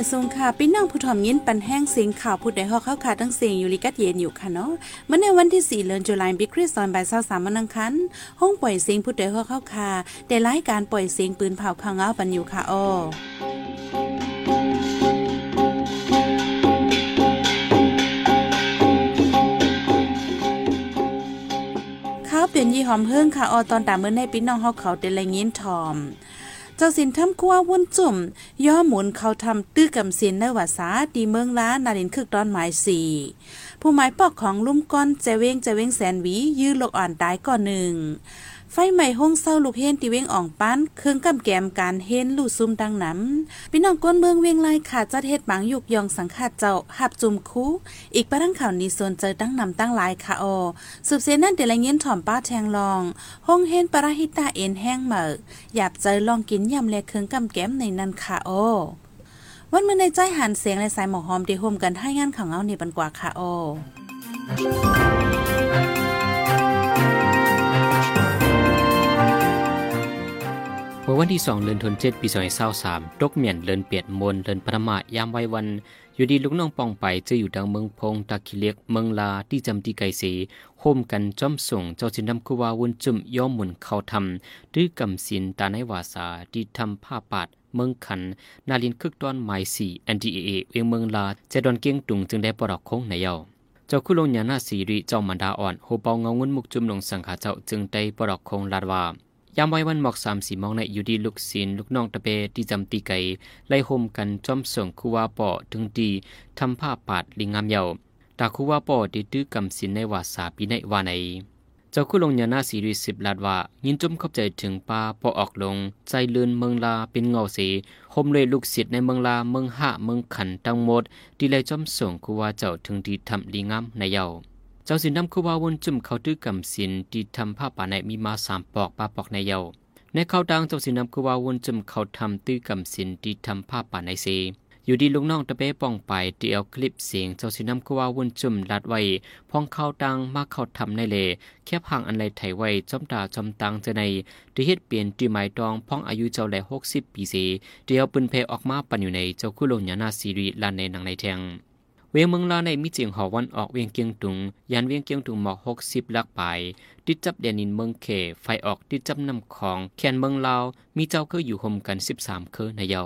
อยทรงค่ะพี่น้องผู้ถ่อมยินปันแห้งเสียงข่าวผู้ใดฮอกเข้าขาทั้งเสียงอยู่ลิกัดเย็นอยู่ค่ะเนาะเมื่อในวันที่4เดือนตุลาคมปีคริสต์ศักราช23วันอังคารห้องปล่อยเสียงผู้ใดฮอกเข้าขาได้รายการปล่อยเสียงปืนเผาข่าวเงาปันอยู่ค่ะอ้อข้าวเปลี่ยนยี่หอมเพิ่งค่ะออตอนตามเมื่อในพี่น้องเฮาเขาเดลัยยินทอม เจ้าสินทำคัววนจุ่ม ย่อหมุนเขาทำตื้อกำเสีนในวาสาดีเมืองล้านาลินคึกตอนหมายสี่ผู้หมายปอกของลุ่มก้อนเจเวงเจเวงแสนวียื้อโลกอ่อนตายก่อนหนึ่ง ไฟใหม่ห้องเศร้าลูกเฮนตีเวงอ่องปั้นเครื่องกำแกมการเฮนลู่ซุ่มดังน้ำพี่น้องก้นเมืองเวียงไล่ขาดจัดเฮ็ดบางยุกยองสังขาดเจ้าหับจุ่มคูอีกประทังข่าวนี้ส่วนเจอตั้งนำตั้งหลายค่ะออสืบเสียนั่นเดลังเงินถ่อมป้าแทงลองห้องเฮนปราหิตาเอ็นแห้งเหมือหยาบเจอลองกินยำแลเครื่องกำแกมในนั้นค่ะโอวันเมื่อในใจหันเสียงและสายหมอกหอมได้โฮมกันให้งานของเอานี่บันกว่าค่ะโอ มื่อวันที่สองเดือนธันวาคมปีสองพันสสามตกเมียนเลินเปียดมนเลินปรมายามไว้วัน อยู่ดีลูกน้องปองไปจะอยู่ดังเมืองพงตะคิเลียกเมืองลาที่จำที่ไกสีโฮมกันจอมส่งเจ้าสินดำคุวาวุนจุ่มย่อมหมุนเข้าทำด้วยกำสินตาในวาสาที่ทำผ้าปาดเมืองขัน นาลินคึกตอนไม้สี่ NDAA เวียงเมืองลาจะดอนเกียงตุงจึงได้ปลอกคงในเยาเจ้าคุลงยานาสีริเจ้ามันดาอ่อนโฮเปาเงางินมุกจุ่มลงสังขาเจ้าจึงได้ปลอกคงลาดว่า ยามไว้วันหมอกสามสีมองในอยู่ดีลูกศิลลูกน้องตะเปที่จำตีไก่ไล่โฮมกันจอมส่งคูว่าปอถึงดีทำผ้าปาดลิงงามเยาตาคูว่าปอดีตื้อกำสินในวาสาปีในวาในเจ้าคุลงยานาสีริสิบลาดว่า ยินจมเข้าใจถึงปาปอออกลง ใจเลือนเมืองลาเป็นเงาสีโฮมเลยลูกศิษย์ในเมืองลาเมืองหะเมืองขันตั้งหมดที่ไล่จอมส่งคูว่าเจ้าถึงดีทำลิงงามในเยา เจ้าสินดำคูวาวนจุ่มเขาตื้อกำสินที่ทำผ้าป่าในมีมาสามปอกปลาปอกในเยาในเขาดังเจ้าสินนำคือว่าวนจำเขาทำตื้อกำสินที่ทำผ้าป่าในเซอยู่ดีลุงน้องตะเป้ป้องไปเดียวคลิปเสียงเจ้าสินำคือว่าวนจุ่มลัดไว้พองเข้าดังมาเข้าทำในเลแคบห่างอันไรไถไว้จอมตาจอมตังจะในที่เฮ็ดเปลี่ยนตีหมายตองพ้องอายุเจ้าแลหกสิบปีเสเดียวปืนเพออกมาปันอยู่ในเจ้าคุลงยานาซีรีลานในหนังในแทง เวียงเมืองลาในมิเจียงหอวันออกเวียงเกียงตุงยันเวียงเกียงตุงหมอกหกสิบลักไปติดจับเดนินเมืองเขไฟออกติดจับนำของแคนเมืองลาวมีเจ้าเคยอยู่ห่มกันสิบสามเคยในเยา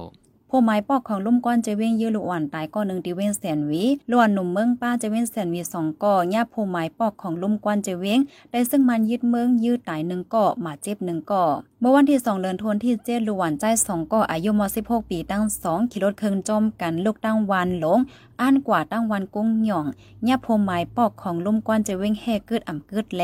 ผู้ไม้ปอกของลุ่มก้อนเจเว้งยื้อลุอ่อนตายก้อนหนึ่งตีเว้งแสนวีล้วนหนุ่มเมืองป้าเจเว้งแสนวีสองก่อย่าผู้ไม้ปอกของลุ่มก้อนเจเว้งได้ซึ่งมันยึดเมืองยื้อตายหนึ่งก่อมาเจ็บหนึ่งก่อเมื่อวันที่สองเดือนธันวาคมที่เจ็ดลุอ่อนใจสองก่ออายุมสิบหกปีตั้งสองขี่รถเครื่องจมกันลูกตั้งวันหลงอ่านกว่าตั้งวันกุ้งหย่องย่าผู้ไม้ปอกของลุ่มก้อนเจเว้งแห่เกิดอ่ำเกิดแล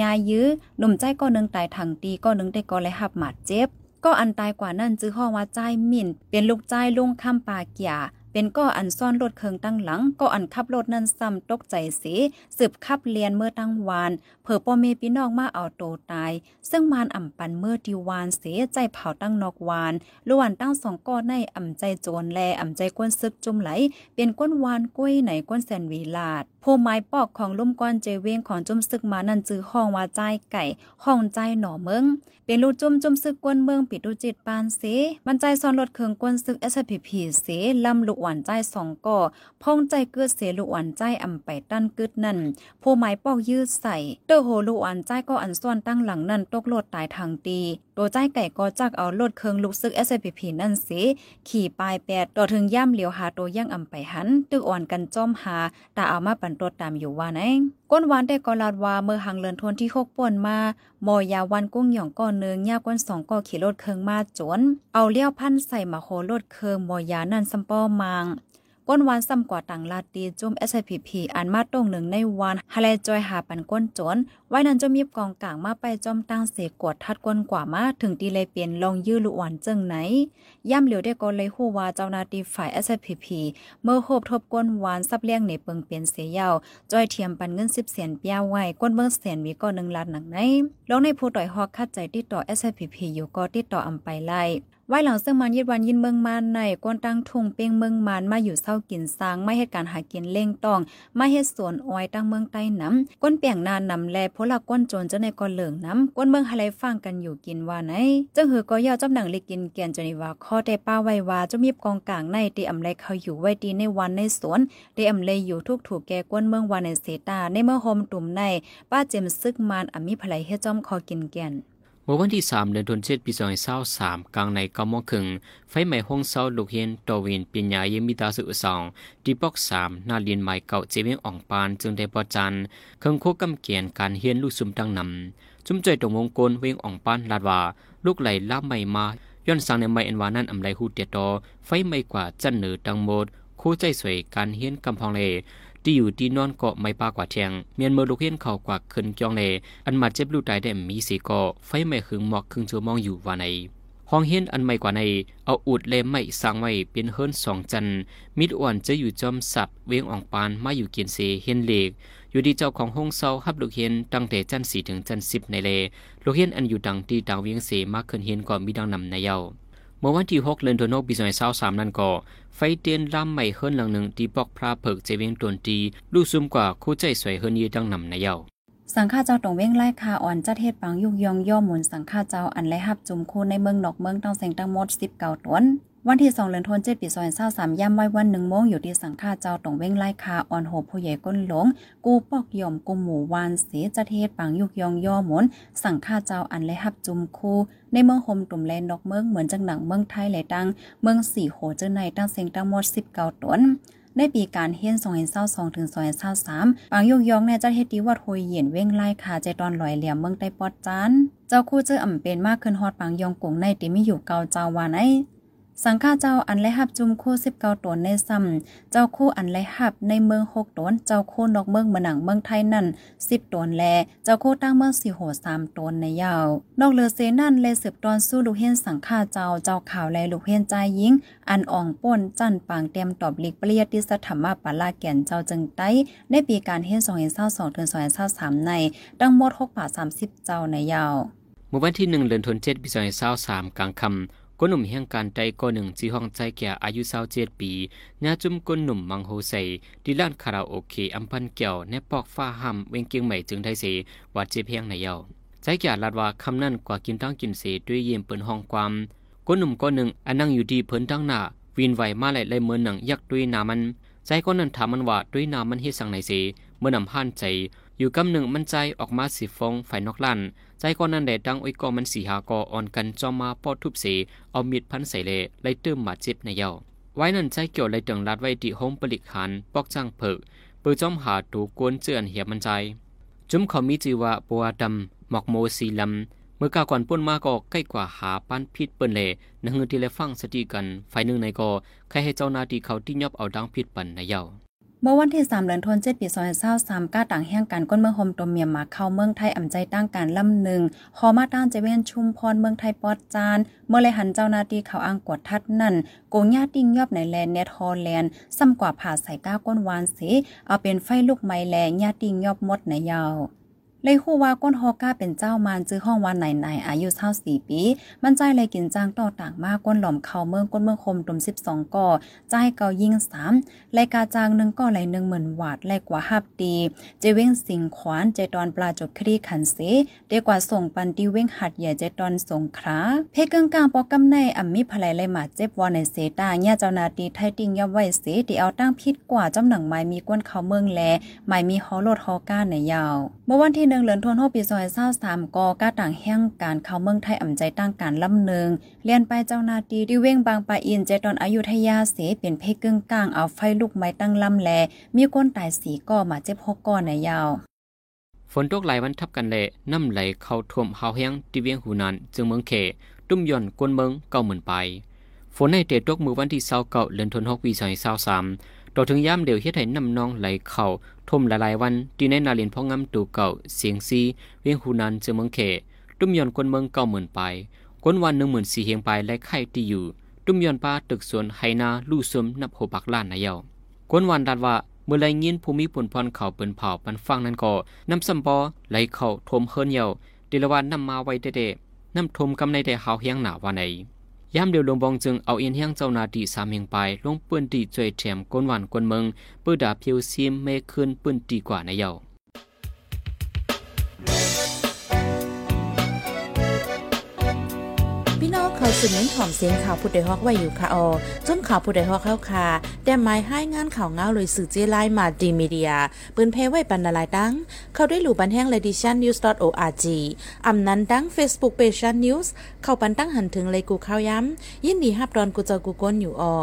ยายื้อหนุ่มใจก้อนหนึ่งตายถังตีก้อนหนึ่งได้ก่อเลยหับหมาดเจ็บ ก็อันตายกว่านั่นจื้อห้องว่าใจมิ่น เป็นลูกใจลุงคำปาเกียเป็นก็อันซ่อนรถเคิงตั้งหลัง ก็อันขับรถนั่นซ้ำตกใจเสีสืบขับเลียนเมื่อตั้งวานเผอพ่อเมพี่น้องมาเอาโตตาย ซึ่งมานอ่ำปันเมื่อดีวานเสียใจเผาตั้งนอกวานลวนตั้งสองก้อนในอ่ำใจโจรแลอ่ำใจก้นซึกจุ่มไหล เป็นก้นวานก้วยไหนก้นแสนวีลาด ผู้ไม้ปอกของลุ่มก้อนเจเวงของจุ่มซึกมานั่นจื้อห้องว่าใจไก่ห้องใจหน่อเมืองเป็นลูกจุ่มจุ่มซึกกวนเมืองปิดดูจิตปานเสมันใจซ้อนรถเคืองกวนซึก SPP เสลำลูกหวานใจสองก่อพ้องใจเกิดเสลูกหวานใจอำไปตั้นกึดนั่นผู้ไม้ปอกยืดใส่เตอโหลูกหวานใจก็อันซ้อนตั้งหลังนั่นตกโลดตายทางตีโดใจไก่ก็จักเอารถเคืองลูกซึก SPP นั่นเสขี่ปลายแปดต่อถึงย่ำเหลียวหาตัวย่างอำไปหันตึกอ่อนกันจ้อมหาตาเอามาปันตัวตามอยู่ว่าไหนก้นหวานแต่ก็ลาดว่าเมื่อหังเลินทนที่หกป่วนมาหมอยาวันกุ้งหย่องก้อนเนืองยาก้นสองก้อขี่รถเคืองมาจน เอาเลี้ยวพันใส่มาโครถเคืองหมอยานั่นซัมป้อมัง ก้นวานซ้ำกว่าต่างลาตีจุ่ม SPP อันมาตรงหนึ่งในวันฮาเลจอยหาปันก้นจนไว้นั้นจะมีกองกลางมาไปจอมตั้งเสกวดทัดก้นกว่ามาถึงตีเลยเปลี่ยนลองยื้อลุวันจึงไหน ย่ำเหลียวได้ก็เลยฮู้ว่าเจ้านาตีฝ่าย SPP เมื่อโคบทบก้นวานซับเลี้ยงในเปิงเปลี่ยนเสียยาวจอยเทียมปันเงิน10เสียนเปียไว้ก้นเบิ่งเสียนมีก็1ล้านหนังไหนลองในผู้ต่อยฮอกคัดใจติดต่อ SPP อยู่ก็ติดต่ออำไปไล่ ไว้หลังซึ่งมันยิดวันยินเมืองมานในกวนตั้งทุ่งเปียงเมืองมานมาอยู่เศร้ากินสร้างไม่เหตุการหากินเล่งตองไมาเฮ็ดสวนอ้อยตั้งเมืองใต้น้ำก้นเปียงนานนำแลพละก้นโจรจะในก่อเหลืองน้ำก้นเมืองหะไรฟังกันอยู่กินว่าไหนจังหือก็ยาวจำหนังล็กกินแกนจนิว่าข้อได้ป้าไว้ว่าจะมีกองกลางในตีอำไลเขาอยู่ไว้ดีในวันในสวนได้อำไลอยู่ทุกถูกแก่ก้นเมืองวันในเสตาในเมื่อโฮมตุ่มในป้าเจมซึกมานอมิภไลเฮจอมคอกินแกน มื่อวันที่ 3 เดือนธันวาคมปี2023กลางในกำมอครึ่งไฟไหม้ห้องเซาลูกเฮียนตวินปัญญาเยมิตาสุสองดีปอก3นาเรียนใหม่เก่าเจเวงอ่องปานจึงได้ปอจันเครื่องโคกำเกียนการเฮียนลูกซุมตั้งนำจุ่มใจตรงวงกลเวงอ่องปานลาดว่าลูกไหลล่าใหม่มาย้อนสังในไม่อันวานั้นอำไลหูเตียตอไฟไหม้กว่าจันเหนือตังหมดคู่ใจสวยการเฮียนกำพองเล ที่อยู่ที่นอนเกาะไม่ปากว่าเทียงเมียนเมอลูกเฮียนเขากว่าขึ้นจองเลอันมาเจ็บลูกตายได้มีสีกาะไฟไหม้หึงหมอกครึ่งชั่วโมงอยู่ว่าในห้องเฮียนอันใหม่กว่าใน เอาอุดเลมไม่สร้างไว้เป็นเฮิรนสองจัน มิดอ้วนจะอยู่จอมสับเวงอ่องปานมาอยู่เกียนเสเฮียนเล็กอยู่ดีเจ้าของห้องเศร้าฮับลูกเฮียนตั้งแต่จันสี่ถึงจันสิบในเลลูกเฮียนอันอยู่ดังตีดังเวียงเสมากขึ้นเฮียนก่อนมีดังนำในเย้า เมื่อวันที่ 6 เดือนธันวาคมปี2023นั้นก็ไฟเตียนลำใหม่เฮิรนหลังหนึ่งที่บอกพระเพิกเจเวียงตวนตีลูซุมกว่าคู่ใจสวยเฮิรนยีดังนำในเยาสังฆาเจ้าตรงเว้งไล่คาอ่อนจัดเฮ็ดปังยุกยองย่อหมุนสังฆาเจ้าอันไล่หับจุ่มคู่ในเมืองนอกเมืองต้องแสงตั้งหมดสิบเก่าตวน วันที่2เดือนธันวาคมปี2023ย่ำไว้วัน1โมงอยู่ที่สังฆาเจ้าตรงเว้งไล่คาออนโหผู้ใหญ่ก้นหลง กูปอกย่อมกูหมู่วานเสีจัดเฮ็ดปังยุกยองย่อหมุนสังฆาเจ้าอันไลหับจุมคู่ในเมืองโฮมตุ่มแลนดอกเมืองเหมือนจังหนังเมืองไทยหลายตัง เมืองสี่โหเจอในตั้งเสียงตั้งหมด19ตวนในปีการเฮียน2022ถึง2023ปางยกยองในเจัดเฮ็ดดีวัดโฮยเย็นเว้งไล่ขาใจตอนลอยเหลี่ยมเมืองใต้ปอดจานเจ้าคู่เจออ่ำเป็นมากขึ้นฮอดปางยองกงในติมีอยู่เกาเจ้าวานไอ สังฆาเจ้าอันไลหับจุมคู่สิบเก้าตนในซ้ำเจ้าคู่อันไลหับในเมืองหกตนเจ้าคู่นอกเมืองมาหนังเมืองไทยนั่นสิบตนแล เจ้าคู่ตั้งเมืองสี่โหสามตนในยาว นอกเรือเซนั่นเลยสืบตอนสู้ลูกเฮียนสังฆาเจ้าเจ้าข่าวแลลูกเฮียนใจยิง อันอ่องป่นจันปางเต็มตอบลิกเปรียติสธรรมปาลาแก่นเจ้าจึงไต้ในปีการเฮียนสองเห็นเศร้าสองถึงสองเห็นเศร้าสามในดังหมดหกบาสามสิบเจ้าในยาวเมื่อวันที่หนึ่งเดือนธันวาคมปีสองพันเศร้าสามกลางคำ ก้นหนุ่มเฮียงการใจก้อนหนึ่งจีห้องใจแก่อายุเศร้าเจ็ดปีญาจุ่มก้นหนุ่มมังโฮใส่ดีล้านคาราโอเกะอัมพันเกี่ยวในปอกฟ้าห้ำเวงเกียงใหม่จึงได้เสวัดเจ็บเพียงในเยาใจแก่ลาดว่าคำนั้นกว่ากินตั้งกินเสด้วยเยี่ยมเปินห้องความก้นหนุ่มก้อนหนึ่งอันนั่งอยู่ดีเพิ่นตั้งหน้าวินไหวมาไหลเลยเมือนหนังยักด้วยนามันใจก้อนนั้นถามมันว่าด้วยนามันเฮ็ดสังไหนเสเมื่อนำผ่านใจอยู่กำหนึ่งมันใจออกมาสีฟองไฟนอกลั่น ใจก่อนนั้นแดดังอ้อยก็มันสีหากออ่อนกันจอมมาปอทุบเสเอามีดพันใส่เลไล่เติมมาเจ็บในเยาไว้นั่นใจเกี่ยวไล่ตึงลัดไว้ที่โฮมปลิกหันปอกจังเผิกเปิดจอมหาตูกวนเจือนเหียมันใจจุ้มเขามีจีว่าปัวดำหมอกโมสีลำเมื่อกาก่อนป่นมาก็ใกล้กว่าหาปั้นพิษเปิ้นเลนังเงือที่เลฟังสติกันไฟหนึ่งในก็ใครให้เจ้านาทีเขาที่ยอบเอาดังพิษปันในเยา เมื่อวันที่3เดือนธันวาคมปี2023ก้าต่างแห่งการก้นเมืองโฮมตมเมียมาเข้าเมืองไทยอ่ำใจตั้งการลำหนึ่งฮอมาต้านจเวนชุมพรเมืองไทยปอดจาน เมื่อเลยหันเจ้านาทีเขาอ้างกวดทัดนั่นโกงญาติ่งยอบในแลนเนทฮอลแลนด์ซ้ำกว่าผ่าใส่ก้าก้นวานสีเอาเป็นไฟลูกไม้แลญาติ่งยอบมดในยาว เลยคู่ว่าก้นฮอก้าเป็นเจ้ามานจื้อห้องวันไหนไหนอายุเท่าสี่ปี มันใจเลยกินจ้างต่อต่างมากก้นหล่อมเขาเมืองก้นเมืองคมตุมสิบสองก่อใจเกายิงสามรายกาจางหนึ่งก่อไหลหนึ่งหมื่นวาดแลกกว่าฮับดีเจเว้งสิงขวานเจตอนปลาจบคดีขันเสเดีกว่าส่งปันตีเว้งหัดใหญ่เจตอนสงคราเพกึ่งกลางปอกำในอ่ำมีภายเลยมาเจ็บวอนในเสตาเนี่ยเจ้านาตีไทยติงยับไว้เสที่เอาตั้งพิษกว่าจ้ำหนังไม้มีก้นเขาเมืองแลไม้มีฮอโลดฮอก้าในยาวเมื่อวันที่หนึ่งเลือนทนหปีซอยเศร้าสามกอก้าต่างแห่งการเข้าเมืองไทยอ่ำใจตั้งการลำเนืองเลียนไปเจ้านาตีที่เว้งบางปาอินเจตอนอายุทยาเสเป็นเพกึ่งกลางเอาไฟลุกไม้ตั้งลำแล มีก้นตายสีก่อมาเจ็บหกก้อนในยาว ฝนตกหลายวันทับกันเลยน้ำไหลเข้าท่วมเฮาแห้งที่เวียงหูนานจึงเมืองเขตุ้มย่อนกวนเมืองเก่าเหมือนไป ฝนในเตตกมือวันที่เศร้าเก่าเลือนทนหกปีสองเศร้าสามต่อถึงย่ามเดียวเฮ็ดให้น้ำนองไหลเข้า ทมหลายๆวันที่ในนาเรียนพ่องำตูเก่าเสียงซีเวียงหูนันเจอเมืองเขตุ้มยอนคนเมืองเก่าหมื่นไปคนวันหนึ่งหมื่นสี่เฮียงไปและไข่ที่อยู่ ตุ้มยอนปลาตึกสวนไฮนาลู่ซึมนับโหปักล้านนายเยาคนวันดัดว่าเมื่อไรเงินภูมิผลพรเขาเปินเผาปันฟังนั้นก็น้ำซัมปอไหลเข้าทมเฮินเยาเดลวันนำมาไว้เด็ดน้ำทมกำในแต่หาวเฮียงหนาวันไหน ยามเดียวลงบองจึงเอาเอียนเฮียงเจ้านาดีสามเฮงไปลงปืนดีจ่วยแถมก้นหวานก้นเมืองปื้อดาเพียวซิมเมขึ้นปืนดีกว่าในเยา เขาสืบเน้นถ่อมเสียงข่าวผู้ใดฮอกไว้อยู่ค่ะออจนข่าวผู้ใดฮอกเข้าค่ะแต่หมายให้งานข่าวเงาเลยสื่อเจไลมาดีมีเดีย ปืนเพไว้ปันนาลายดังเข้าด้วยหลู่บันแห้ง ledition news org อำนั้นดัง Facebook page news เข้าปันตั้งหันถึงเลยกูข้าวย้ำ ยินดีฮับดอนกูเจอกูก้นอยู่ออ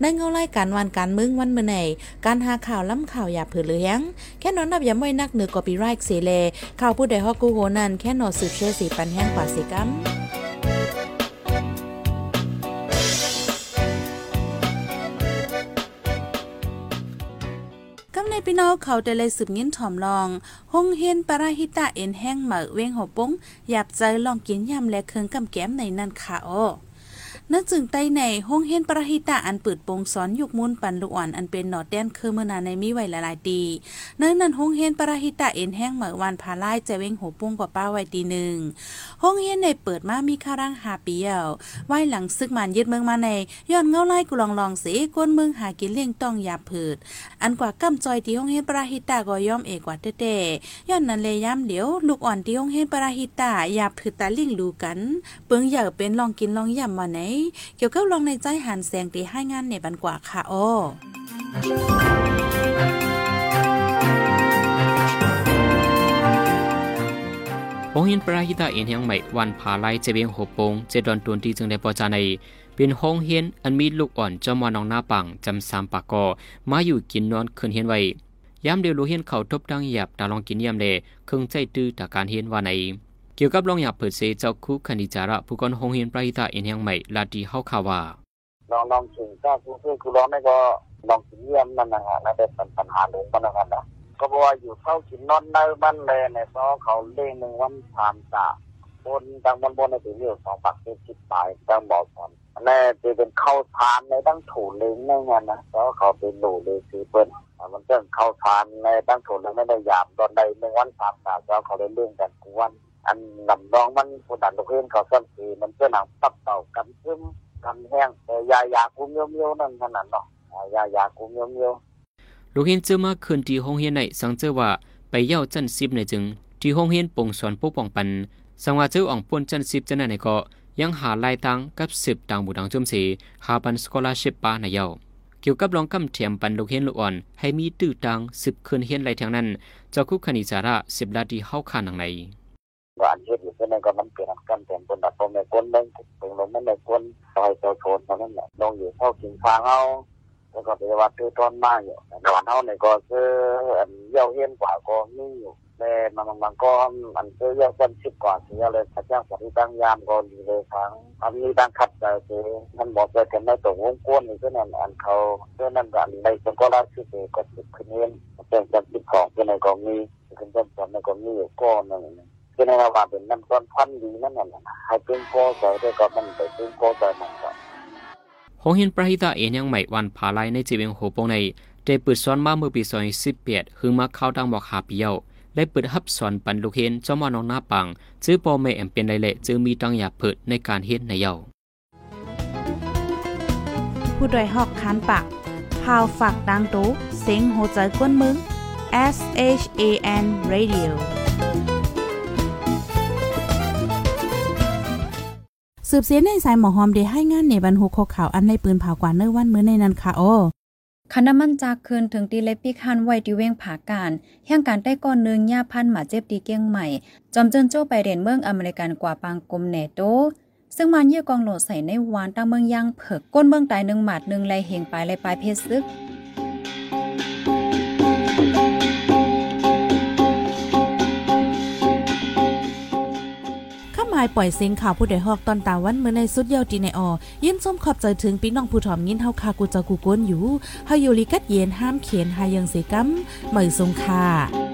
ในเงาไล่การวันการมึงวันเมื่อไหนการหาข่าวล้ำข่าวอย่าเผือเลี้ยงแค่นอนนับย้ำไว้นักเหนือกอปีไรค์เสเลข่าวผู้ใดฮอกกูโหนันแค่นอสืบเชื่อสีปันแห้งกว่าสิกัม พี่น้องเขาได้เลยสืบยินถ่อมลองฮงเฮนปราหิตาเอ็นแห้งเหมาเวงหัวปงหยาบใจลองกินยำและเครื่องกำแก้มในนั่นค่ะอ้อ นั่นจึงใต้ในห้องเฮนปราหิตาอันเปิดโปงสอนยุกมุนปันลูกอ่อนอันเป็นหนอดแดนคือเมื่อนาในมีไว้หลายๆตีเนื่องนั้นห้องเฮนปราหิตาเอ็นแห้งเหมือวันพาไล่จะเว้งหัวปุ้งกว่าป้าไว้ตีหนึ่งห้องเฮนในเปิดมามีค่าร่างหาเปียวไว้หลังซึกมันยึดเมืองมาในย้อนเงาไล่กุลองลองสีก้นเมืองหากินเลี้ยงต้องยาผืดอันกว่ากำจอยที่ห้องเฮนปราหิตาก็ย่อมเอกกว่าเต้ๆย้อนนั้นเลยย้ำเดี๋ยวลูกอ่อนที่ห้องเฮนปราหิตายาผืดตาลิ่งลูกัน เปิงอยากเป็นลองกินลองย่ำมาไหนเกี่ยวกับลองในใจหันแสงตีให้งานในบันกว่าค่ะโอ้โงเฮียนปราหิตาเอ็นเฮียงใหม่วันพาไลเจเบียงโหปงเจดอนตวนที่จึงได้ปอจาในเป็นห้องเฮียนอันมีลูกอ่อนจอมวานองหน้าปังจำสามปากกอมาอยู่กินนอนคืนเฮียนไว้ยามเดียวลูกเฮียนเขาทบดังหยับตาลองกินยามเดคงใจตื้อตาการเฮียนว่าใน กี่ยวกับลองหยับเปิดเสเจ้าคุคณิจาระผู้กอนห้องเฮียนปราหิตาเอ็นเฮียงใหม่ลาดีเฮาข่าวว่าลองลองถึงก็คือคือคือร้องนี่ก็ลองกินเยี่ยมนั่นนะฮะนั่นเป็นปัญหาหนึ่งมันนะครับนะก็บอกว่าอยู่เข้ากินนอนในบ้านเลยในซอเขาเล่งหนึ่งวันสามตาบนดังบนบนในถึงเรื่องสองปักเป็นสิบปลายดังบอกก่อนแน่จะเป็นเข้าทานในตั้งถูเล้งในงานนะแล้วเขาเป็นหนูเลยคือเปิ้นมันเรื่องเข้าทานในตั้งถูเล้งไม่ได้ยามตอนใดหนึ่งวันสามตาแล้วเขาเล่นเรื่องกันทุกวัน อันลำรองมันผู้ดันลูกเพื่อนเขาซ้ำสีมันเพื่อหนังตับเต่ากันซึมกันแห้งแต่ยายากูเมียวเมียวนั่นขนาดเนาะยายากูเมียวเมียวลูกเห็นเจอมาคืนที่ห้องเฮียนในสังเจอว่าไปเย่าจันซิบในจึง ที่ห้องเฮียนปงสอนปกป้องปัน สังว่าเจออ่องป่นจันซิบจันนันในก็ยังหาลายตังกับสิบต่างบุดังจุมสีหาปันสกอลาชิปปาในเย่าเกี่ยวกับลองกำเทียมปันลูกเฮียนลูกอ่อน ให้มีตื้อตังสิบคืนเฮียนไรทางนั้นเจ้าคุกคณิจาระสิบลาดีเข้าขานังใน ว่าอันเฮ็ดอยู่เพื่อนก็มันเปลี่ยนกันเป็นคนแบบตรงในก้นเล่นตรงลงไม่ในก้นซอยเจ้าโชนเท่านั้นแหละลงอยู่เท่ากินฟางเอาแล้วก็ไปวัติคือต้นมากอยู่หวานเท่าในก็คืออันเยี่ยวเฮียนกว่าก็มีอยู่แต่มันมันก็อันคือเยี่ยวคนสิบกว่าเสียเลยพระเจ้าปฏิตั้งยามก็ดีเลยทั้งอันนี้ตั้งคัดใจคือมันบอกเลยกันในตัวงก้นนี่ก็นั่นอันเขาเพื่อนั่นกันในสกอราชิกก็สิบคืนเงินเป็นจำสิบของเป็นในก็มีเป็นจำสอนในก็มีอยู่ก้อนหนึ่ง คือในระหว่างเป็นน้ำต้นพันดีนั่นแหละให้เป็นโกใจได้ก็มันไปเป็นโกใจมันก็หงหินประหิตาเอ็นยังใหม่วันพาไลในจีเวงโหปงในได้เปิดสอนมาเมื่อปี2018คือมาเข้าดังบอกหาเปียวได้เปิดฮับสอนปันลูกเห็นจอมานองหน้าปังซื้อปอแม่แอมเป็นไรเละจือมีตังอยากเปิดในการเฮ็ดในเยาผู้ดยหอกคานปากพาวฝากดังตู้เซ็งโหใจกวนมึง S H A N Radio สืบเสียในสายหมอหอมได้ให้งานในบรรหุโคข่าวอันในปืนเผากว่าเนื้อวันเมื่อในนั้นค่ะโอ้คณะมันจากคืนถึงตีเลปิกฮันไว้ที่เว้งผาการแห่งการได้ก่อนนึงย่าพันหมาเจ็บตีเกี้ยงใหม่ จอมเจินโจ้ไปเรียนเมืองอเมริกันกว่าปางกลมเนโต ซึ่งมันเยื่อกองโหลดใส่ในวานตั้งเมืองยังเผิกก้นเมืองตายหนึ่งหมาดหนึ่งไรเหงปลายไรปลายเพชรซึกายปล่อยเสียงข่าวผู้ใดฮอกตอนตาวันเมื่อในสุดเยาวตีในออยินส้มขอบใจถึงพี่น้องผู้ถ่อมยินเฮาคากูจะกูก้นอยู่เฮาอยู่ลิกัดเย็นห้ามเขียนหายังเสกัมเหมยสงค่า